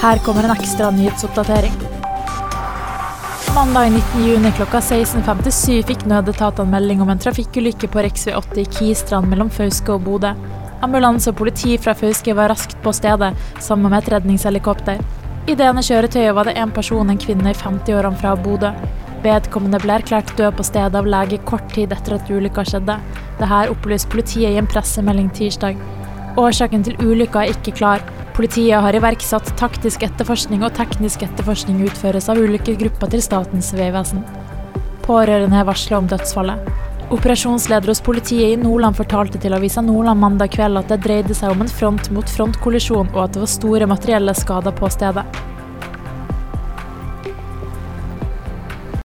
Her kommer en ekstra nyhetsoppdatering. Mandag 19.6 klokka 16.57 fikk nødetatene melding om en trafikkulykke på rv. 8 i Kistrand mellom Fauske og Bodø. Ambulanse og politi fra Fauske var raskt på stedet, sammen med et redningshelikopter. I det ene kjøretøyet var det en person, en kvinne i 50-årene fra Bodø. Vedkommende ble erklært død på stedet av lege kort tid etter at ulykka skjedde. Dette opplyste politiet i en pressemelding tirsdag. Årsaken til ulykka er ikke klar. Politiet har iverksatt taktisk etterforskning, og teknisk etterforskning utføres av ulike grupper til Statens vegvesen. Pårørende varsler om dødsfallet. Operasjonsleder hos politiet i Nordland fortalte til avisa Nordland mandag kveld at det dreide seg om en front-mot-front-kollisjon, og at det var store materielle skader på stedet.